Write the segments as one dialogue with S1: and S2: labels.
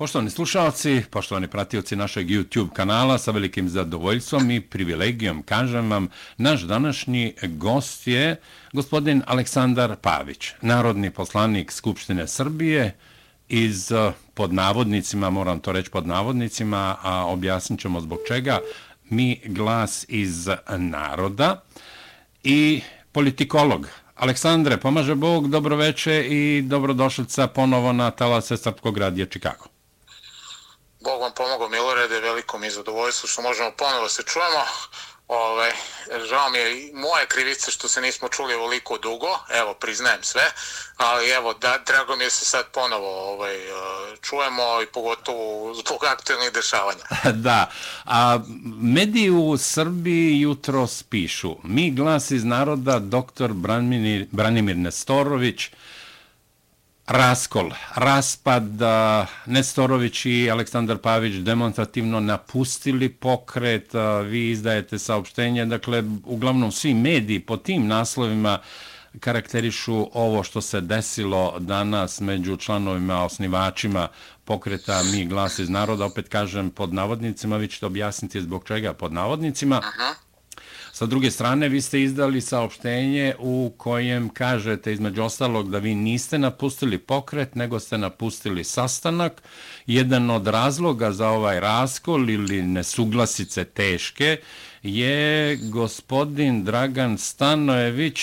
S1: Poštovani slušalci, poštovani pratioci našeg YouTube kanala, sa velikim zadovoljstvom i privilegijom kažem vam, naš današnji gost je gospodin Aleksandar Pavić, narodni poslanik Skupštine Srbije iz eh, pod navodnicima, moram to reći pod navodnicima, a objasnit ćemo zbog čega, mi glas iz naroda i politikolog. Aleksandre, pomaže Bog, dobroveče i dobrodošlica ponovo na talase Srpkog radija Čikago.
S2: Bog vam pomogao, Milorede, veliko mi je zadovoljstvo što možemo ponovo se čujemo. Ove, žao mi je moje krivice što se nismo čuli ovoliko dugo, evo, priznajem sve, ali evo, da, drago mi je se sad ponovo ovaj, e, čujemo i pogotovo zbog aktualnih dešavanja.
S1: da, a mediji u Srbiji jutro spišu. Mi glas iz naroda, doktor Branimir, Branimir Nestorović, raskol, raspad, Nestorović i Aleksandar Pavić demonstrativno napustili pokret, vi izdajete saopštenje, dakle, uglavnom svi mediji po tim naslovima karakterišu ovo što se desilo danas među članovima, osnivačima pokreta Mi glas iz naroda, opet kažem pod navodnicima, vi ćete objasniti zbog čega pod navodnicima. Aha. Sa druge strane, vi ste izdali saopštenje u kojem kažete između ostalog da vi niste napustili pokret, nego ste napustili sastanak. Jedan od razloga za ovaj raskol ili nesuglasice teške je gospodin Dragan Stanojević,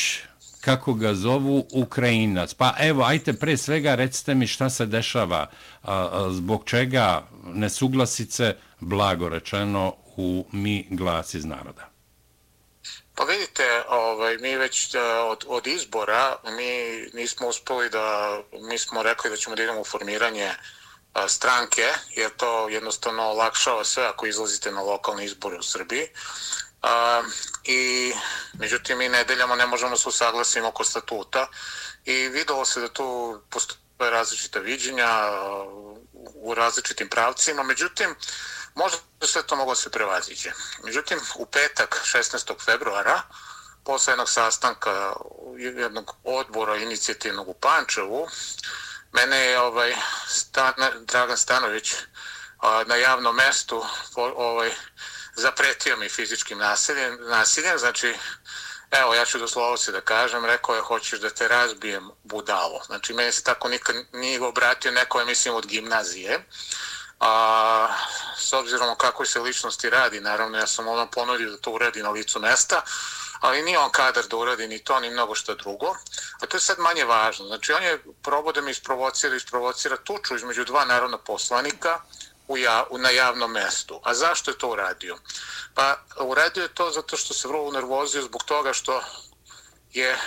S1: kako ga zovu, Ukrajinac. Pa evo, ajte pre svega recite mi šta se dešava, zbog čega nesuglasice, blago rečeno, u mi glas iz naroda.
S2: Pa vidite, ovaj, mi već da, od, od izbora, mi nismo uspeli da, mi smo rekli da ćemo da idemo u formiranje a, stranke, jer to jednostavno olakšava sve ako izlazite na lokalne izbore u Srbiji. A, I, međutim, mi nedeljama ne možemo se usaglasiti oko statuta i videlo se da tu postoje različita viđenja u različitim pravcima. Međutim, možda sve to moglo se prevaziđe. Međutim, u petak 16. februara, posle jednog sastanka jednog odbora inicijativnog u Pančevu, mene je ovaj, Stan, Dragan Stanović na javnom mestu ovaj, zapretio mi fizičkim nasiljem, nasiljem, znači, evo, ja ću doslovo se da kažem, rekao je, hoćeš da te razbijem budalo. Znači, meni se tako nikad nije obratio neko, mislim, od gimnazije. A, s obzirom o kakvoj se ličnosti radi, naravno ja sam ono ponudio da to uradi na licu mesta, ali nije on kadar da uradi ni to, ni mnogo što drugo. A to je sad manje važno. Znači on je probao da mi isprovocira, isprovocira tuču između dva narodna poslanika u ja, u, na javnom mestu. A zašto je to uradio? Pa uradio je to zato što se vrlo nervozio zbog toga što je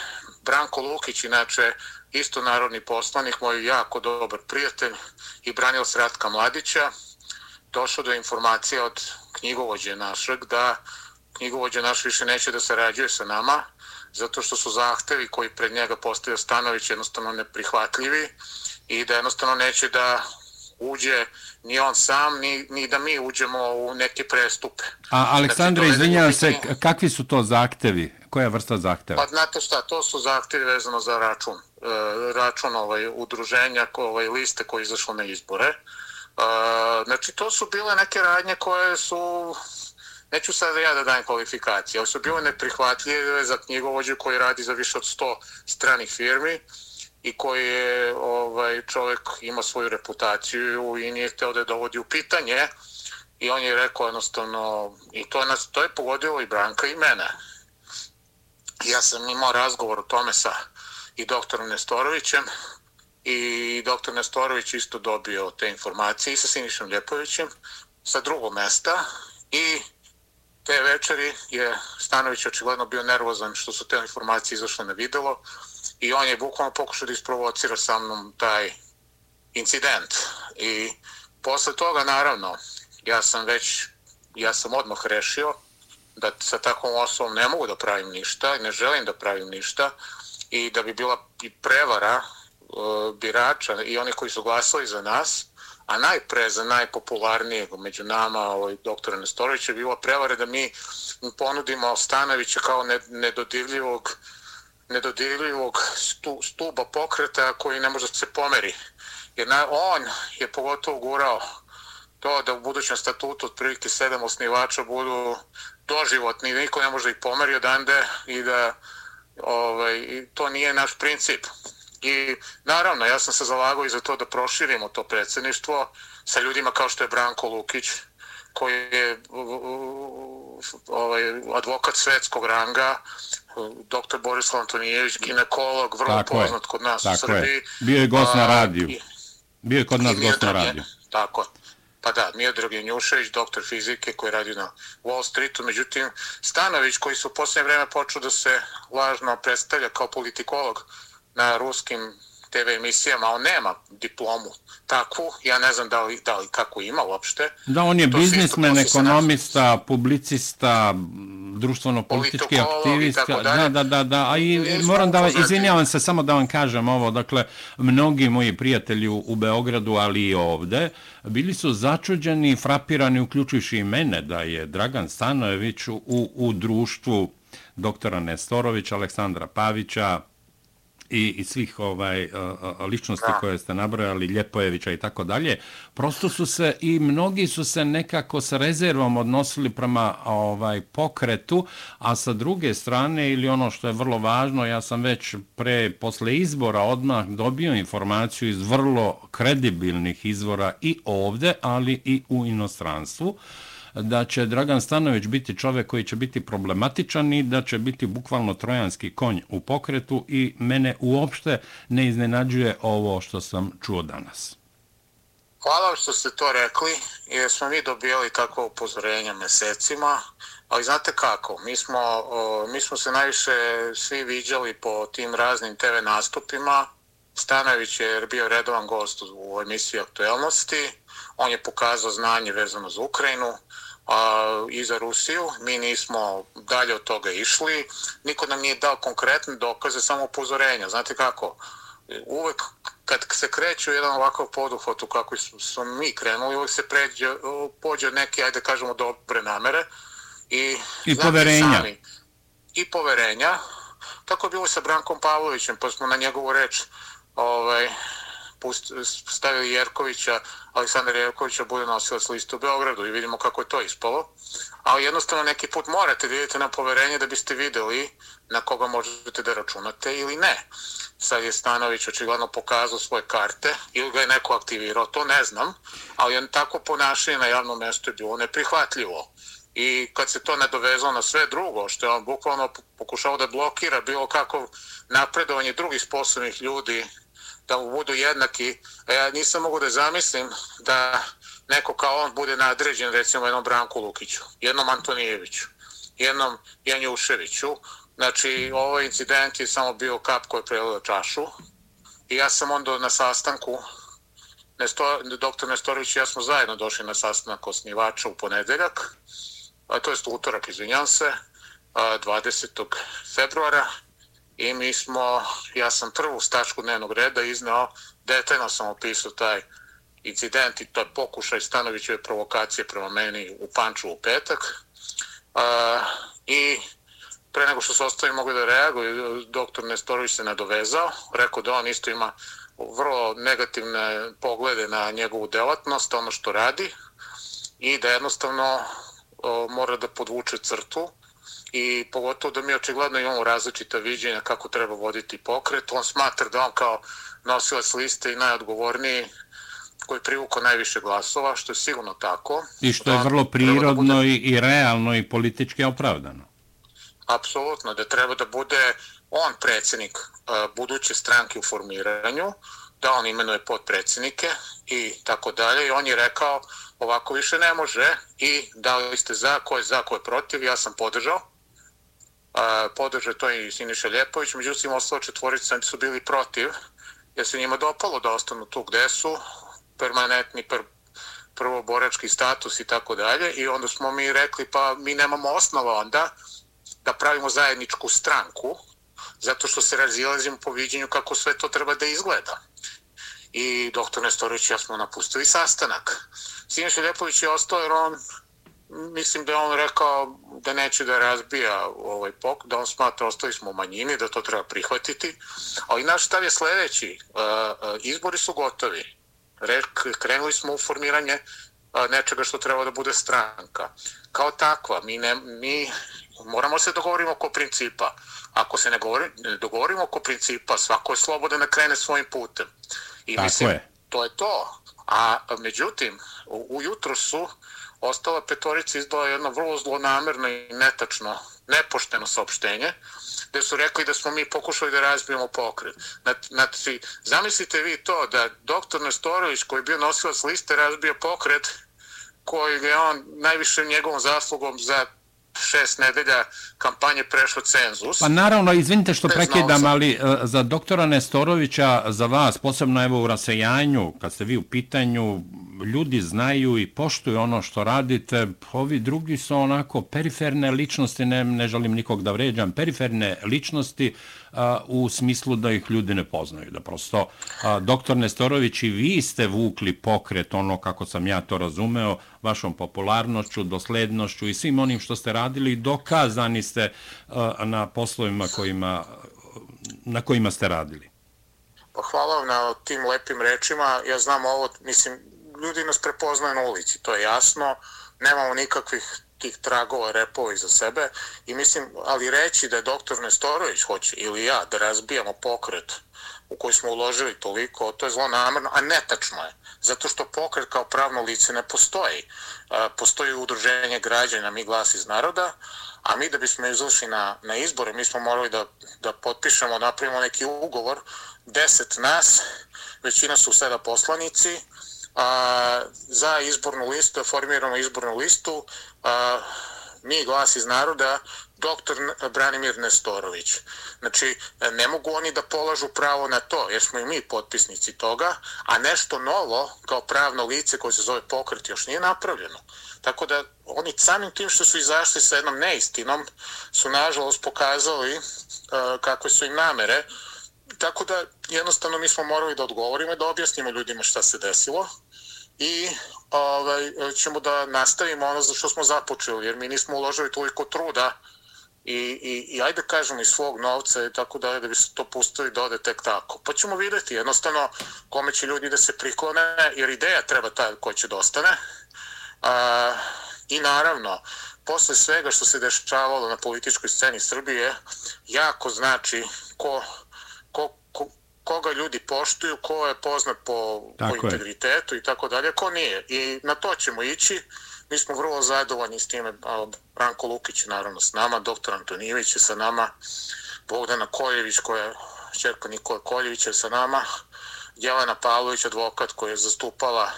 S2: Branko Lukić, inače isto narodni poslanik, moj jako dobar prijatelj i branil Sratka Mladića, došao do informacije od knjigovođe našeg da knjigovođe naš više neće da sarađuje sa nama, zato što su zahtevi koji pred njega postavio Stanović jednostavno neprihvatljivi i da jednostavno neće da uđe ni on sam, ni, ni da mi uđemo u neke prestupe.
S1: A Aleksandre, znači, izvinjavam se, kakvi su to zahtevi? Koja je vrsta zahteva?
S2: Pa znate šta, to su zahtevi vezano za račun. E, račun ovaj, udruženja, ovaj, liste koji izašlo na izbore. E, znači, to su bile neke radnje koje su neću sad ja da dajem kvalifikacije, ali su bile neprihvatljive za knjigovođu koji radi za više od 100 stranih firmi i koji je ovaj, čovjek ima svoju reputaciju i nije hteo da je dovodi u pitanje i on je rekao jednostavno i to, nas, to je pogodilo i Branka i mene. Ja sam imao razgovor o tome sa i doktorom Nestorovićem. I doktor Nestorović isto dobio te informacije i sa Sinišom Ljepovićem sa drugog mesta. I te večeri je Stanović očigledno bio nervozan što su te informacije izašle na videlo i on je bukvalno pokušao da isprovocira sa mnom taj incident. I posle toga, naravno, ja sam već, ja sam odmah rešio da sa takvom osobom ne mogu da pravim ništa i ne želim da pravim ništa i da bi bila i prevara e, birača i oni koji su glasali za nas, a najpre za najpopularnijeg među nama, ovaj, doktora Nestorovića, je bila prevara da mi ponudimo Stanovića kao nedodirljivog nedodirljivog stu, stuba pokreta koji ne može da se pomeri. Jer na, on je pogotovo gurao to da u budućem statutu otprilike sedam osnivača budu doživotni, niko ne može ih pomeri odande i da ovaj, to nije naš princip. I naravno, ja sam se zalagao i za to da proširimo to predsjedništvo sa ljudima kao što je Branko Lukić, koji je ovaj, advokat svetskog ranga, dr. Borislav Antonijević, ginekolog, vrlo tako poznat je. kod nas tako u Srbiji. Je.
S1: Bio je gost na radiju. Bio je kod nas gost na radiju.
S2: Tako je. Pa da, Miodrag Janjušević, doktor fizike koji radi na Wall Streetu, međutim Stanović koji su u posljednje vreme počeo da se lažno predstavlja kao politikolog na ruskim TV emisijama, on nema diplomu takvu, ja ne znam da li, da li kako ima uopšte.
S1: Da, on je to biznismen, ekonomista, naš... publicista, društveno-politički aktivista. Da, da, da, da, a i I moram da, izvinjavam se, samo da vam kažem ovo, dakle, mnogi moji prijatelji u Beogradu, ali i ovde, bili su začuđeni, frapirani, uključujući i mene, da je Dragan Stanojević u, u društvu doktora Nestorovića, Aleksandra Pavića, i, i svih ovaj ličnosti da. koje ste nabrojali, Ljepojevića i tako dalje, prosto su se i mnogi su se nekako sa rezervom odnosili prema ovaj pokretu, a sa druge strane ili ono što je vrlo važno, ja sam već pre posle izbora odmah dobio informaciju iz vrlo kredibilnih izvora i ovde, ali i u inostranstvu da će Dragan Stanović biti čovjek koji će biti problematičan i da će biti bukvalno trojanski konj u pokretu i mene uopšte ne iznenađuje ovo što sam čuo danas.
S2: Hvala što ste to rekli, jer smo mi dobijali takvo upozorenje mesecima, ali znate kako, mi smo, mi smo se najviše svi viđali po tim raznim TV nastupima, Stanović je bio redovan gost u emisiji aktuelnosti, on je pokazao znanje vezano za Ukrajinu a, i za Rusiju. Mi nismo dalje od toga išli. Niko nam nije dao konkretne dokaze, samo upozorenja. Znate kako? Uvek kad se kreće u jedan ovakav poduhvat u kako smo mi krenuli, uvek se pređe, pođe od neke, ajde kažemo, dobre namere.
S1: I, I poverenja. Sami,
S2: I poverenja. Tako je bilo sa Brankom Pavlovićem, pa smo na njegovu reč ovaj, stavili Jerkovića, Aleksandar Jerkovića bude nosilac liste u Beogradu i vidimo kako je to ispalo. Ali jednostavno neki put morate da idete na poverenje da biste videli na koga možete da računate ili ne. Sad je Stanović očigledno pokazao svoje karte ili ga je neko aktivirao, to ne znam, ali on tako ponašanje na javnom mjestu je bilo neprihvatljivo. I kad se to nadovezalo na sve drugo, što je on bukvalno pokušao da blokira bilo kakvo napredovanje drugih sposobnih ljudi da mu budu jednaki. A ja nisam mogu da zamislim da neko kao on bude nadređen recimo jednom Branku Lukiću, jednom Antonijeviću, jednom Janjuševiću. Znači, ovaj incident je samo bio kap koji je prelila čašu. I ja sam onda na sastanku, Nesto, doktor Nestorović i ja smo zajedno došli na sastanak osnivača u ponedeljak, a to je utorak, izvinjam se, 20. februara, i mi smo, ja sam prvu stačku dnevnog reda iznao, detaljno sam opisao taj incident i to je pokušaj Stanovićeve provokacije prema meni u Panču u petak. Uh, I pre nego što se ostavi mogli da reaguju, doktor Nestorović se nadovezao, rekao da on isto ima vrlo negativne poglede na njegovu delatnost, ono što radi, i da jednostavno o, mora da podvuče crtu i pogotovo da mi očigledno imamo različita viđenja kako treba voditi pokret. On smatra da on kao nosilac liste i najodgovorniji koji privuko najviše glasova, što je sigurno tako.
S1: I što je vrlo prirodno bude... i realno i politički opravdano.
S2: Apsolutno, da treba da bude on predsjednik uh, buduće stranke u formiranju, da on imenuje podpredsjednike i tako dalje. I on je rekao ovako više ne može i da li ste za, ko je za, ko je protiv, ja sam podržao podržao to i Siniša Ljepović, međutim ostalo četvorica su bili protiv, jer se njima dopalo da ostanu tu gde su, permanentni pr prvoborački status i tako dalje, i onda smo mi rekli pa mi nemamo osnova onda da pravimo zajedničku stranku, zato što se razilazimo po viđenju kako sve to treba da izgleda. I doktor Nestorović ja smo napustili sastanak. Siniša Ljepović je ostao jer on mislim da on rekao da neće da razbija ovaj pok, da on smatra ostali smo u manjini, da to treba prihvatiti. Ali naš stav je sljedeći, izbori su gotovi. krenuli smo u formiranje nečega što treba da bude stranka. Kao takva, mi, ne, mi moramo se dogovorimo oko principa. Ako se ne, govori, dogovorimo oko principa, svako je slobodan da krene svojim putem. I
S1: Tako
S2: mislim,
S1: je.
S2: to je to. A međutim, u, ujutru su ostala petorica izdala jedno vrlo zlonamerno i netačno, nepošteno saopštenje, gde su rekli da smo mi pokušali da razbijemo pokret. Znači, zamislite vi to da doktor Nestorović koji je bio nosilac liste razbio pokret koji je on najviše njegovom zaslugom za šest nedelja kampanje prešlo cenzus.
S1: Pa naravno, izvinite što prekidam, ali uh, za doktora Nestorovića, za vas, posebno evo u rasejanju, kad ste vi u pitanju, ljudi znaju i poštuju ono što radite, ovi drugi su onako periferne ličnosti, ne, ne želim nikog da vređam, periferne ličnosti a, u smislu da ih ljudi ne poznaju. Da prosto, a, doktor Nestorović i vi ste vukli pokret, ono kako sam ja to razumeo, vašom popularnošću, doslednošću i svim onim što ste radili, dokazani ste a, na poslovima kojima, na kojima ste radili.
S2: Hvala vam na tim lepim rečima. Ja znam ovo, mislim, ljudi nas prepoznaju na ulici, to je jasno. Nemamo nikakvih tih tragova, repova iza sebe. I mislim, ali reći da je doktor Nestorović hoće ili ja da razbijamo pokret u koji smo uložili toliko, to je zlonamerno, a netačno je. Zato što pokret kao pravno lice ne postoji. E, postoji udruženje građana, mi glas iz naroda, a mi da bismo izašli na, na izbore, mi smo morali da, da potpišemo, napravimo neki ugovor, deset nas, većina su sada poslanici, a, za izbornu listu, formiramo izbornu listu, a, mi glas iz naroda, doktor Branimir Nestorović. Znači, ne mogu oni da polažu pravo na to, jer smo i mi potpisnici toga, a nešto novo, kao pravno lice koje se zove pokret, još nije napravljeno. Tako da, oni samim tim što su izašli sa jednom neistinom, su nažalost pokazali uh, kakve su im namere, tako da jednostavno mi smo morali da odgovorimo i da objasnimo ljudima šta se desilo i ovaj, ćemo da nastavimo ono za što smo započeli, jer mi nismo uložili toliko truda i, i, i ajde kažemo i svog novca i tako dalje da bi se to pustili da ode tek tako. Pa ćemo videti jednostavno kome će ljudi da se priklone, jer ideja treba ta ko će dostane. A, I naravno, posle svega što se dešavalo na političkoj sceni Srbije, jako znači ko, ko, koga ljudi poštuju, ko je poznat po, po integritetu i tako dalje, ko nije. I na to ćemo ići. Mi smo vrlo zadovoljni s time. Branko Lukić je naravno s nama, doktor Antonijević je sa nama, Bogdana Koljević koja je čerka Nikola Koljević je sa nama, Jelena Pavlović, advokat koja je zastupala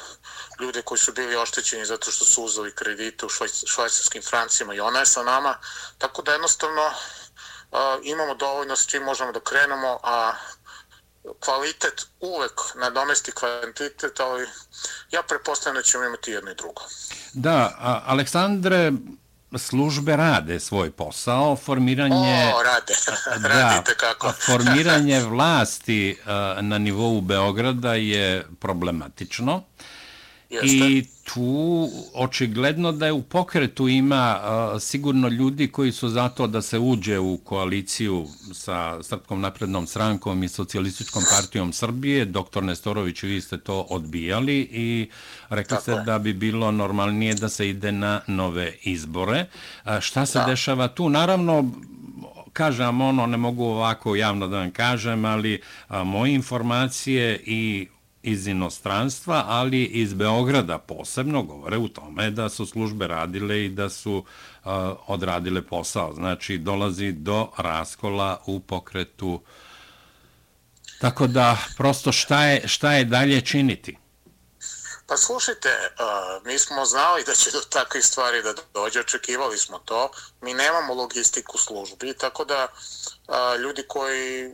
S2: ljude koji su bili oštećeni zato što su uzeli kredite u švajcarskim francima i ona je sa nama. Tako da jednostavno uh, imamo dovoljno s čim možemo da krenemo, a kvalitet uvek na domesti kvantitet, ali ja prepostavljam da ćemo imati jedno i drugo.
S1: Da, a, Aleksandre, službe rade svoj posao, formiranje...
S2: O, rade, da, radite kako.
S1: formiranje vlasti na nivou Beograda je problematično. Jeste. I tu očigledno da je u pokretu ima uh, sigurno ljudi koji su zato da se uđe u koaliciju sa Srpskom naprednom strankom i socijalističkom partijom Srbije. Doktor Nestorović, vi ste to odbijali i rekli ste da bi bilo normalnije da se ide na nove izbore. Uh, šta se da. dešava tu? Naravno, kažem ono, ne mogu ovako javno da vam kažem, ali a, moje informacije i iz inostranstva, ali iz Beograda posebno govore u tome da su službe radile i da su uh, odradile posao. Znači, dolazi do raskola u pokretu. Tako da, prosto šta je, šta je dalje činiti?
S2: Pa slušajte, uh, mi smo znali da će do takve stvari da dođe, očekivali smo to. Mi nemamo logistiku službi, tako da uh, ljudi koji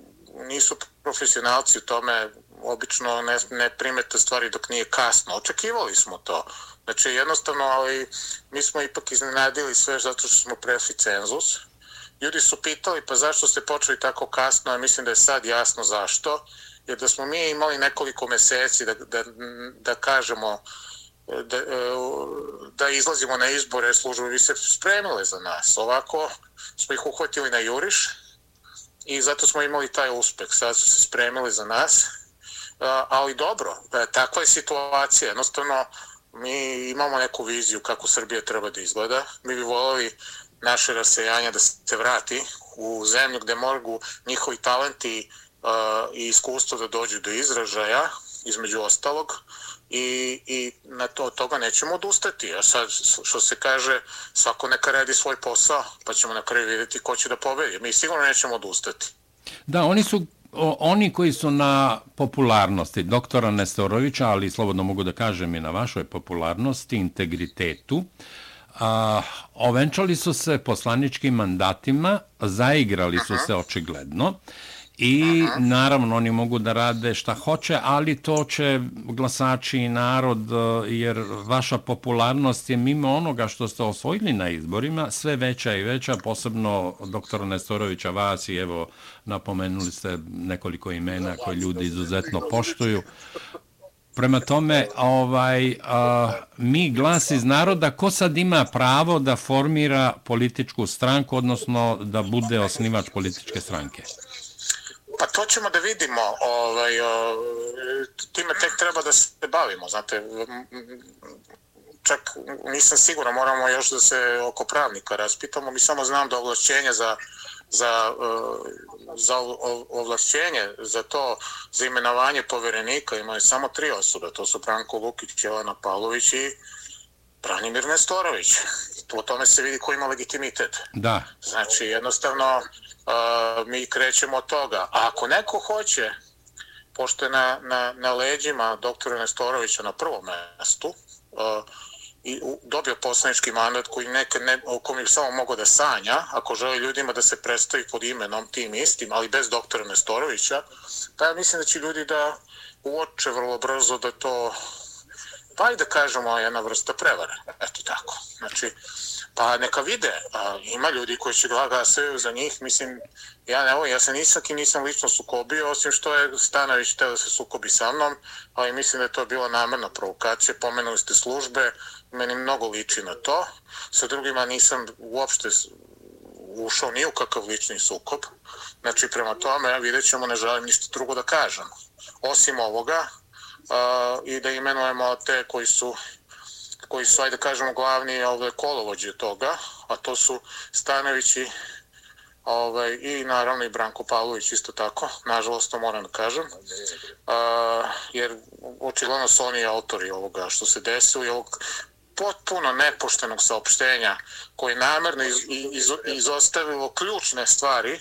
S2: nisu profesionalci u tome obično ne, ne primete stvari dok nije kasno. Očekivali smo to. Znači, jednostavno, ali mi smo ipak iznenadili sve zato što smo prešli cenzus. Ljudi su pitali, pa zašto ste počeli tako kasno, a mislim da je sad jasno zašto. Jer da smo mi imali nekoliko meseci da, da, da kažemo da, da izlazimo na izbore, službe bi se spremile za nas. Ovako smo ih uhvatili na juriš i zato smo imali taj uspeh. Sad su se spremili za nas ali dobro, e, takva je situacija. Jednostavno, mi imamo neku viziju kako Srbija treba da izgleda. Mi bi volili naše rasejanje da se vrati u zemlju gde mogu njihovi talenti e, i iskustvo da dođu do izražaja, između ostalog, i, i na to toga nećemo odustati. A sad, što se kaže, svako neka radi svoj posao, pa ćemo na kraju vidjeti ko će da pobedi. Mi sigurno nećemo odustati.
S1: Da, oni su oni koji su na popularnosti doktora Nestorovića, ali slobodno mogu da kažem i na vašoj popularnosti, integritetu, a, ovenčali su se poslaničkim mandatima, zaigrali su se očigledno, I naravno oni mogu da rade šta hoće, ali to će glasači i narod, e, jer vaša popularnost je mimo onoga što ste osvojili na izborima, sve veća i veća, posebno doktora Nestorovića vas i evo napomenuli ste nekoliko imena koje ljudi izuzetno poštuju. Prema tome, ovaj, a, mi glas iz naroda, ko sad ima pravo da formira političku stranku, odnosno da bude osnivač političke stranke?
S2: Pa to ćemo da vidimo, ovaj, time tek treba da se bavimo, znate, čak nisam siguran, moramo još da se oko pravnika raspitamo, mi samo znam da ovlašćenje za, za, za ovlašćenje, za to, za imenovanje poverenika imaju samo tri osobe, to su Branko Lukić, Jelena Pavlović i Branimir Nestorović. Po tome se vidi ko ima legitimitet.
S1: Da.
S2: Znači, jednostavno, mi krećemo od toga. A ako neko hoće, pošto je na, na, na leđima doktora Nestorovića na prvom mestu, uh, i dobio poslanički mandat koji nekad ne, o kom je samo mogo da sanja, ako želi ljudima da se predstavi pod imenom tim istim, ali bez doktora Nestorovića, pa ja mislim da će ljudi da uoče vrlo brzo da to, pa i da kažemo, jedna vrsta prevare. Eto tako. Znači, uh, Pa neka vide, a, ima ljudi koji će glasaju za njih, mislim, ja ne ja se nisam kim nisam lično sukobio, osim što je Stanović teo da se sukobi sa mnom, ali mislim da je to bila namerna provokacija, pomenuli ste službe, meni mnogo liči na to, sa drugima nisam uopšte ušao ni u kakav lični sukob, znači prema tome vidjet ćemo, ne želim ništa drugo da kažem, osim ovoga, a, i da imenujemo te koji su koji su, ajde kažemo, glavni ovaj, kolovođe toga, a to su Stanovići ovaj, i naravno i Branko Pavlović isto tako, nažalost to moram da kažem, a, jer očigledno su oni autori ovoga što se desilo i ovog potpuno nepoštenog saopštenja koji namerno iz, iz, izostavilo ključne stvari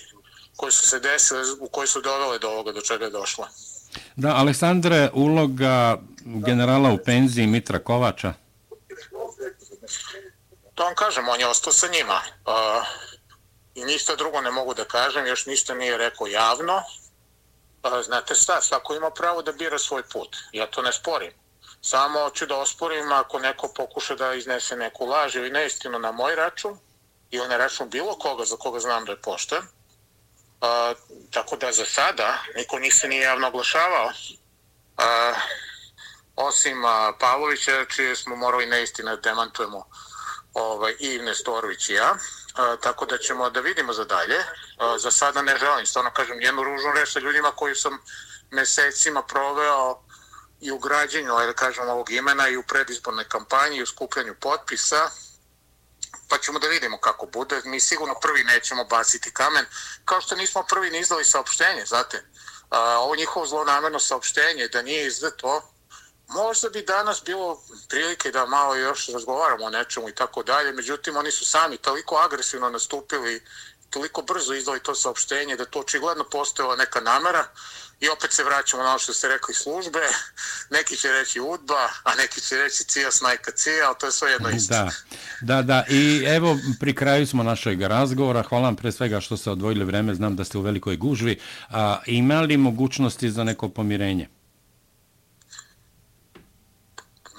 S2: koje su se desile, u koje su dovele do ovoga do čega je došla.
S1: Da, Aleksandre, uloga generala u penziji Mitra Kovača?
S2: To vam kažem, on je ostao sa njima. Uh, I ništa drugo ne mogu da kažem, još ništa nije rekao javno. Uh, znate šta, svako ima pravo da bira svoj put. Ja to ne sporim. Samo ću da osporim ako neko pokuša da iznese neku laž ili neistinu na moj račun ili na račun bilo koga za koga znam da je pošten. Uh, tako da za sada niko nisi nije javno oglašavao. Uh, osim uh, Pavlovića, čije smo morali neistine da demantujemo ovaj, i Nestorović i ja, a, tako da ćemo da vidimo za dalje. A, za sada ne želim, stvarno kažem, jednu ružnu reč sa ljudima koji sam mesecima proveo i u građenju, da kažem, ovog imena i u predizbornoj kampanji i u skupljanju potpisa, pa ćemo da vidimo kako bude. Mi sigurno prvi nećemo baciti kamen, kao što nismo prvi ni izdali saopštenje, znate. A, ovo njihovo zlonamerno saopštenje, da nije izdato, možda bi danas bilo prilike da malo još razgovaramo o nečemu i tako dalje, međutim oni su sami toliko agresivno nastupili, toliko brzo izdali to saopštenje da to očigledno postojala neka namera i opet se vraćamo na ono što ste rekli službe, neki će reći udba, a neki će reći cija snajka cija, ali to je sve jedno isto.
S1: Da, da, da, i evo pri kraju smo našeg razgovora, hvala vam pre svega što ste odvojili vreme, znam da ste u velikoj gužvi, a, imali mogućnosti za neko pomirenje?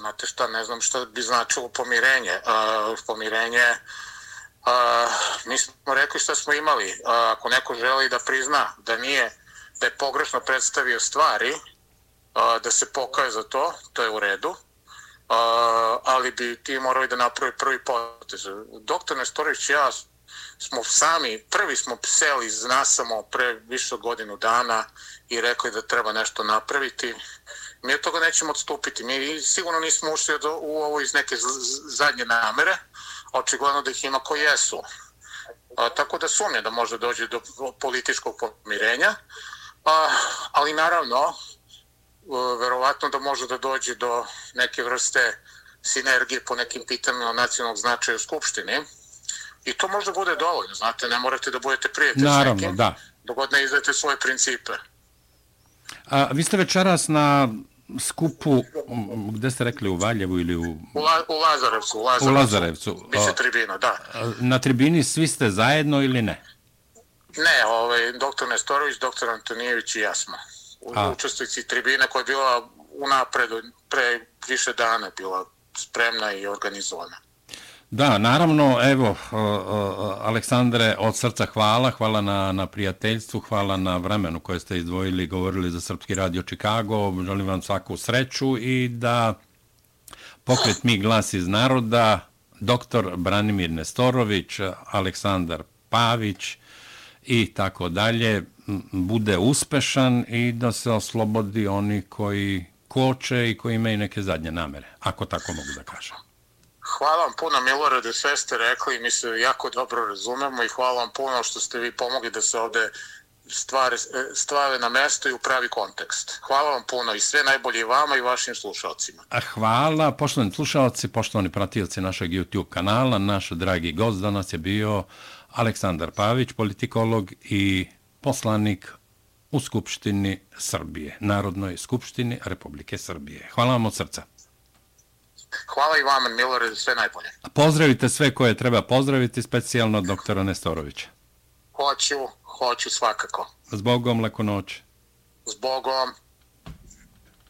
S2: Znate šta, ne znam šta bi značilo pomirenje. Uh, pomirenje, uh, mi smo rekli šta smo imali. Uh, ako neko želi da prizna da nije, da je pogrešno predstavio stvari, uh, da se pokaje za to, to je u redu. Uh, ali bi ti morali da napravi prvi potez. Doktor Nestorović ja smo sami, prvi smo seli iz nasamo pre više godinu dana i rekli da treba nešto napraviti. Mi od toga nećemo odstupiti. Mi sigurno nismo ušli u ovo iz neke zadnje namere. Očigledno da ih ima koji jesu. A, tako da sumnje da može dođe do političkog pomirenja. A, ali naravno, verovatno da može da dođe do neke vrste sinergije po nekim pitanjima nacionalnog značaja u Skupštini. I to možda bude dovoljno, znate, ne morate da budete prijatelj
S1: Naravno,
S2: s nekim,
S1: da.
S2: dogod ne izdajete svoje principe.
S1: A, vi ste večeras na skupu, gde ste rekli, u Valjevu ili u...
S2: U, La, u Lazarevcu. U Lazarevcu.
S1: U Lazarevcu.
S2: Biće tribina, da.
S1: Na tribini svi ste zajedno ili ne?
S2: Ne, ovaj, doktor Nestorović, doktor Antonijević i ja smo. Učestvici tribine koja je bila u napredu, pre više dana bila spremna i organizovana.
S1: Da, naravno, evo, Aleksandre, od srca hvala, hvala na, na prijateljstvu, hvala na vremenu koje ste izdvojili i govorili za Srpski radio Čikago, želim vam svaku sreću i da pokret Mi glas iz naroda, doktor Branimir Nestorović, Aleksandar Pavić i tako dalje, bude uspešan i da se oslobodi oni koji koče i koji imaju neke zadnje namere, ako tako mogu da kažem.
S2: Hvala vam puno, Milorade, sve ste rekli, mi se jako dobro razumemo i hvala vam puno što ste vi pomogli da se ovde stvari, stvari na mesto i u pravi kontekst. Hvala vam puno i sve najbolje vama i vašim slušalcima.
S1: Hvala, poštovani slušalci, poštovani pratilci našeg YouTube kanala. Naš dragi gost danas je bio Aleksandar Pavić, politikolog i poslanik u Skupštini Srbije, Narodnoj Skupštini Republike Srbije. Hvala vam od srca.
S2: Hvala i vama, Milore, sve najbolje.
S1: Pozdravite sve koje treba pozdraviti, specijalno doktora Nestorovića.
S2: Hoću, hoću svakako.
S1: S Bogom, lako noć.
S2: S Bogom.